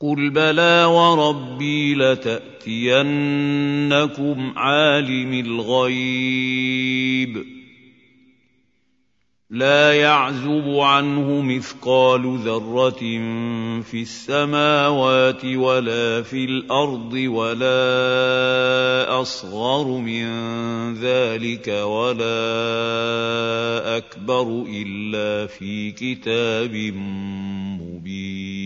قل بلى وربي لتاتينكم عالم الغيب. لا يعزب عنه مثقال ذره في السماوات ولا في الأرض ولا اصغر من ذلك ولا اكبر الا في كتاب مبين.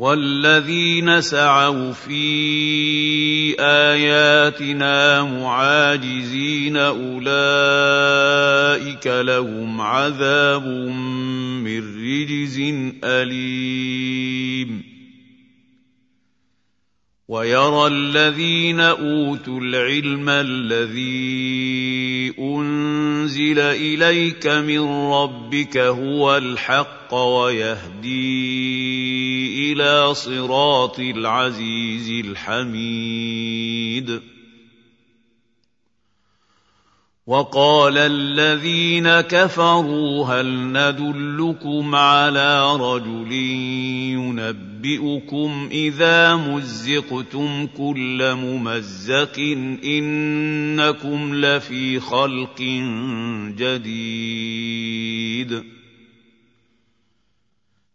والذين سعوا في آياتنا معاجزين أولئك لهم عذاب من رجز أليم. ويرى الذين أوتوا العلم الذي أنزل إليك من ربك هو الحق ويهدي إلى صراط العزيز الحميد. وقال الذين كفروا هل ندلكم على رجل ينبئكم إذا مزقتم كل ممزق إنكم لفي خلق جديد.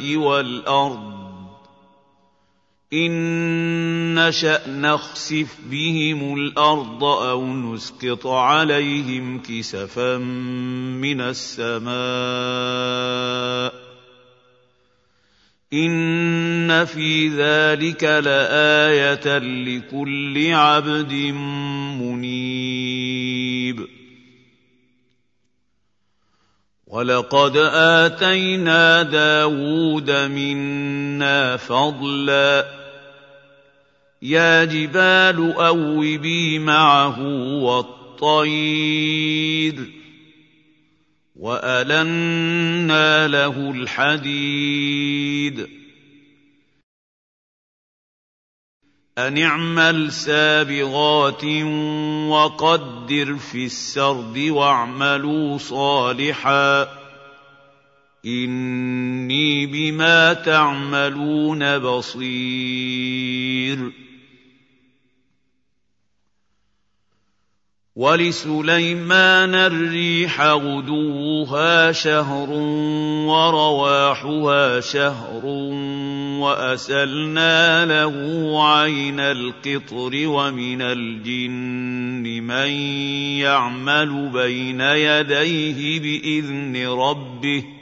والأرض. إن نشأ نخسف بهم الأرض أو نسقط عليهم كسفا من السماء. إن في ذلك لآية لكل عبد منيب. ولقد آتينا داود منا فضلاً يا جبال أوبي معه والطير وألنا له الحديد أن اعمل سابغات وقدر في السرد واعملوا صالحا إني بما تعملون بصير ولسليمان الريح غدوها شهر ورواحها شهر وأسلنا له عين القطر ومن الجن من يعمل بين يديه بإذن ربه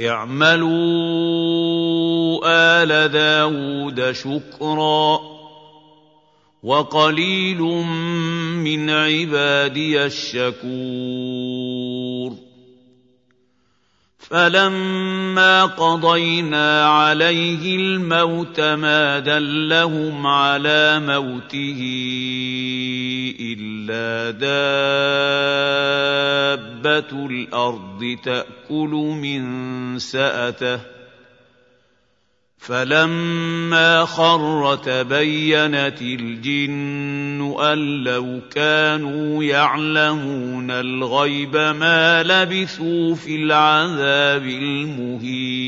اعملوا آل داود شكرا وقليل من عبادي الشكور فلما قضينا عليه الموت ما دلهم على موته إلا دابة الأرض تأكل من سأته. فلما خر تبينت الجن أن لو كانوا يعلمون الغيب ما لبثوا في العذاب المهين.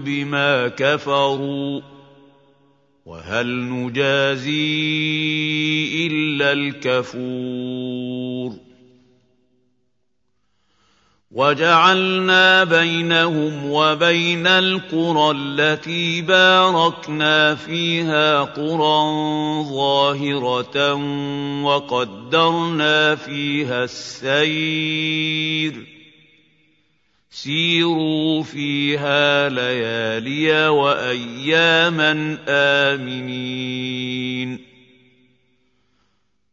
بما كفروا وهل نجازي إلا الكفور وجعلنا بينهم وبين القرى التي باركنا فيها قرى ظاهرة وقدرنا فيها السير سيروا فيها ليالي وأياما آمنين.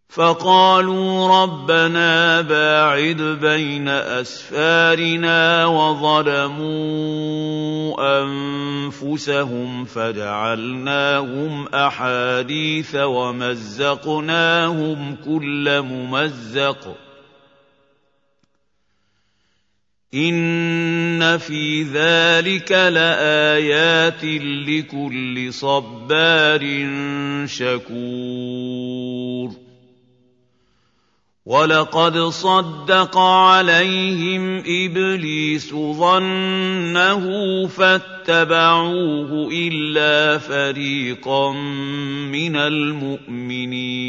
فقالوا ربنا باعد بين أسفارنا وظلموا أنفسهم فجعلناهم أحاديث ومزقناهم كل ممزق. إن في ذلك لآيات لكل صبار شكور ولقد صدق عليهم إبليس ظنه فاتبعوه إلا فريقا من المؤمنين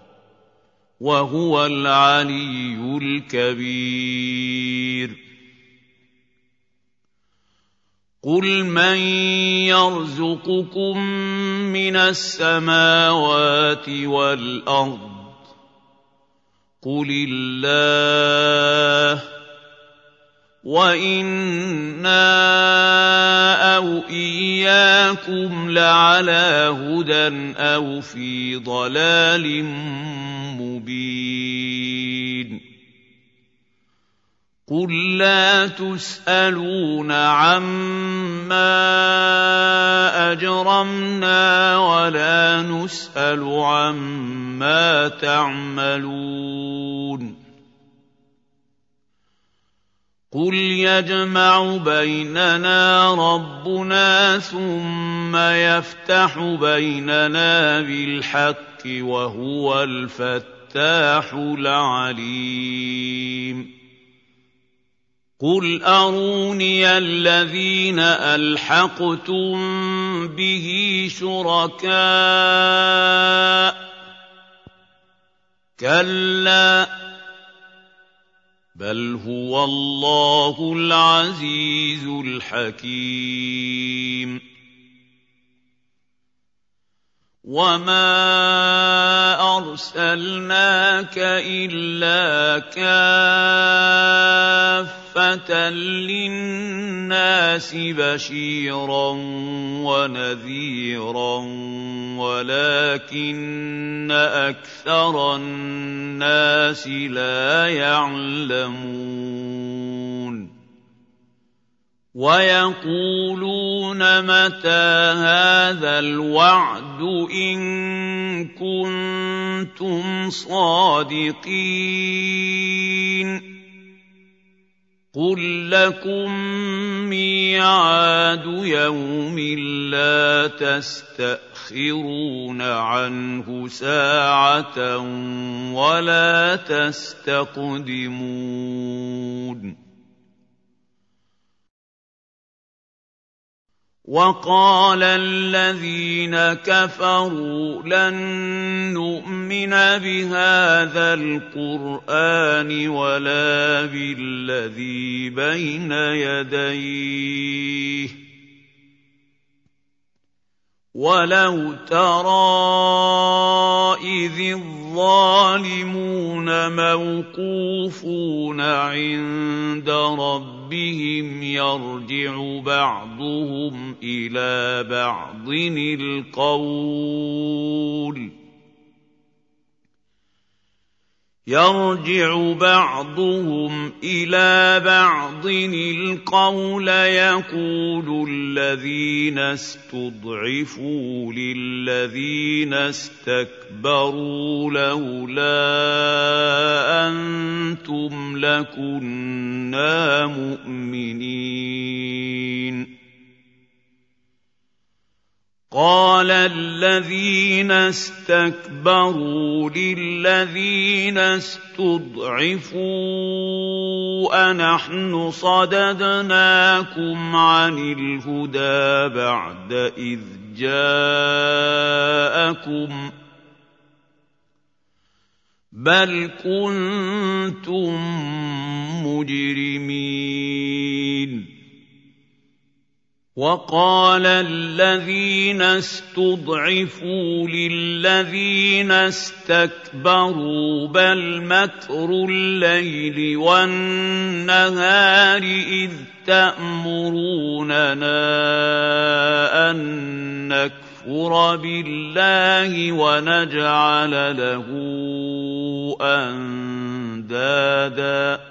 وهو العلي الكبير. قل من يرزقكم من السماوات والارض قل الله وأنا أو اياكم لعلى هدى أو في ضلال مبين قل لا تسألون عما أجرمنا ولا نسأل عما تعملون قل يجمع بيننا ربنا ثم يفتح بيننا بالحق وهو الفتاح العليم. قل اروني الذين الحقتم به شركاء؟ كلا. بل هو الله العزيز الحكيم. وما ارسلناك الا كافه للناس بشيرا ونذيرا ولكن أكثر الناس لا يعلمون ويقولون متى هذا الوعد إن كنتم صادقين قل لكم ميعاد يوم لا تستأخرون عنه ساعة ولا تستقدمون وقال الذين كفروا لن نؤمن بهذا القرآن ولا بالذي بين يديه. ولو ترى اذ الظالمون موقوفون عند ربهم يرجع بعضهم إلى بعض القول يرجع بعضهم إلى بعض القول يقول الذين استضعفوا للذين استكبروا لولا أنتم لكنا مؤمنين. قال الذين استكبروا للذين استضعفوا أنحن صددناكم عن الهدى بعد إذ جاءكم بل كنتم مجرمين وقال الذين استضعفوا للذين استكبروا بل مكر الليل والنهار إذ تأمروننا أن نكفر بالله ونجعل له أندادا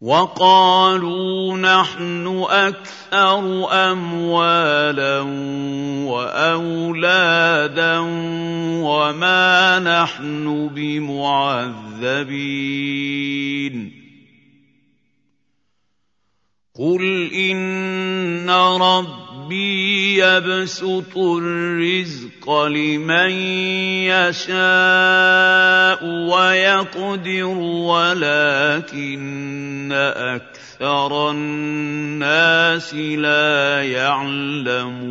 وقالوا نحن أكثر أموالا وأولادا وما نحن بمعذبين. قل إن رب ربي يبسط الرزق لمن يشاء ويقدر ولكن أكثر الناس لا يعلمون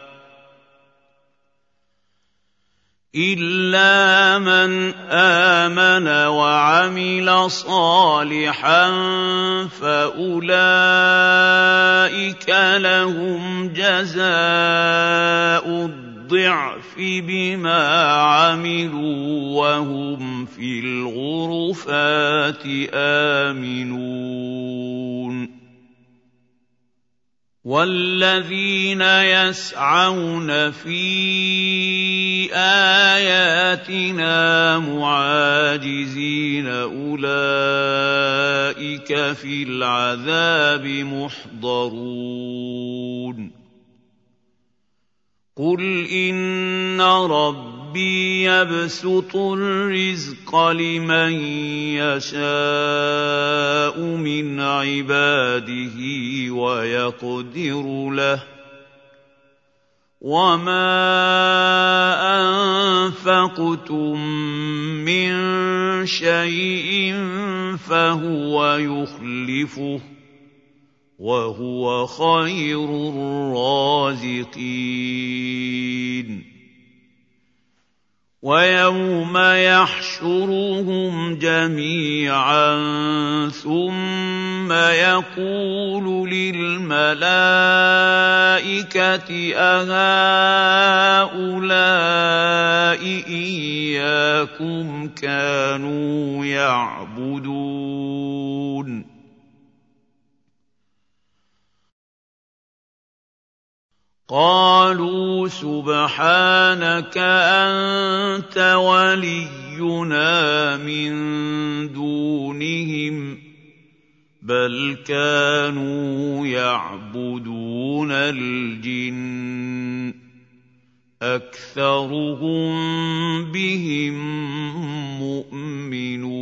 الا من امن وعمل صالحا فاولئك لهم جزاء الضعف بما عملوا وهم في الغرفات امنون والذين يسعون في اياتنا معاجزين أولئك في العذاب محضرون. قل إن ربي يبسط الرزق لمن يشاء من عباده ويقدر له وما انفقتم من شيء فهو يخلفه وهو خير الرازقين ويوم يحشرهم جميعا ثم يقول للملائكة أهؤلاء إياكم كانوا يعبدون؟ قالوا سبحانك أنت ولينا من دونهم بل كانوا يعبدون الجن اكثرهم بهم مؤمنون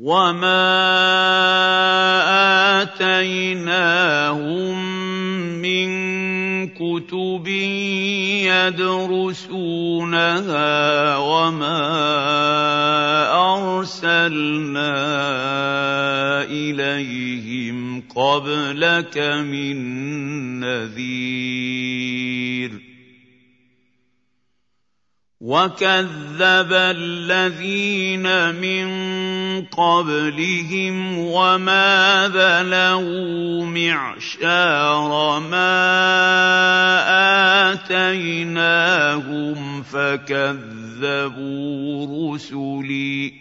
وما آتيناهم من كتب يدرسونها وما أرسلنا إليهم قبلك من نذير وكذب الذين من قبلهم وما بلغوا معشار ما اتيناهم فكذبوا رسلي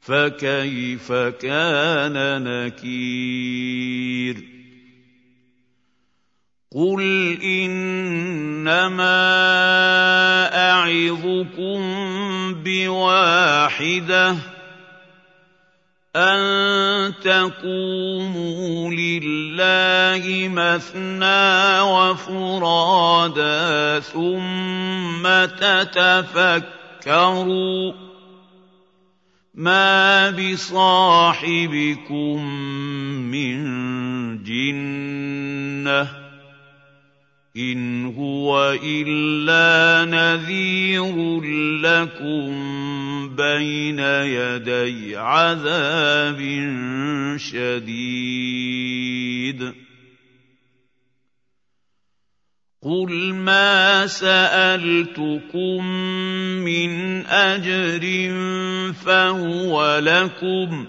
فكيف كان نكير قُلْ إِنَّمَا أَعِظُكُم بِوَاحِدَةٍ أَن تَقُومُوا لِلَّهِ مَثْنَىٰ وَفُرَادَىٰ ثُمَّ تَتَفَكَّرُوا مَا بِصَاحِبِكُم مِّن جِنَّةٍ إِنْ هُوَ إِلَّا نَذِيرٌ لَّكُم بَيْنَ يَدَيْ عَذَابٍ شَدِيدٍ. قُلْ مَا سَأَلْتُكُم مِّنْ أَجْرٍ فَهُوَ لَكُمْ ۖ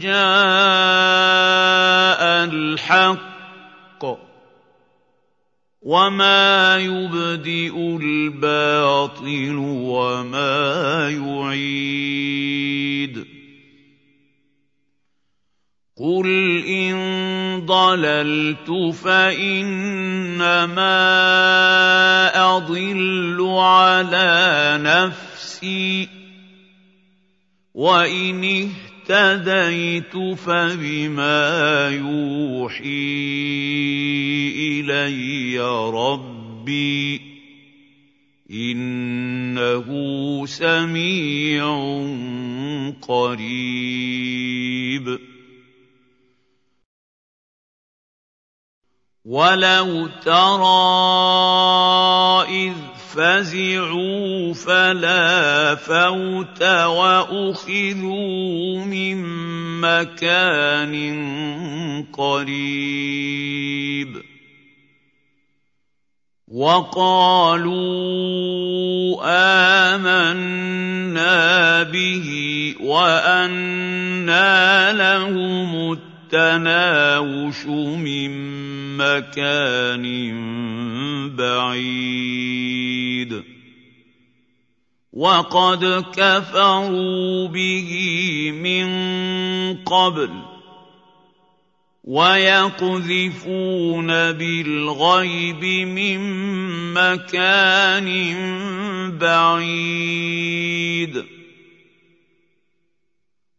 جَاءَ الْحَقُّ وَمَا يُبْدِئُ الْبَاطِلُ وَمَا يُعِيدُ قُلْ إِن ضَلَلْتُ فَإِنَّمَا أَضِلُّ عَلَىٰ نَفْسِي وَإِنِ اهْتَدَيْتُ فَبِمَا يُوحِي إِلَيَّ رَبِّي ۚ إِنَّهُ سَمِيعٌ قَرِيبٌ. وَلَوْ تَرَىٰ إِذْ فَزِعُوا فَلَا فَوْتَ وَأُخِذُوا مِن مَّكَانٍ قَرِيبٍ. وَقَالُوا آمَنَّا بِهِ وَأَنَّىٰ لَهُمُ التَّنَاوُشُ مِن مَّكَانٍ بَعِيدٍ. وَقَدْ كَفَرُوا بِهِ مِن قَبْلُ وَيَقْذِفُونَ بِالْغَيْبِ مِن مَّكَانٍ بَعِيدٍ.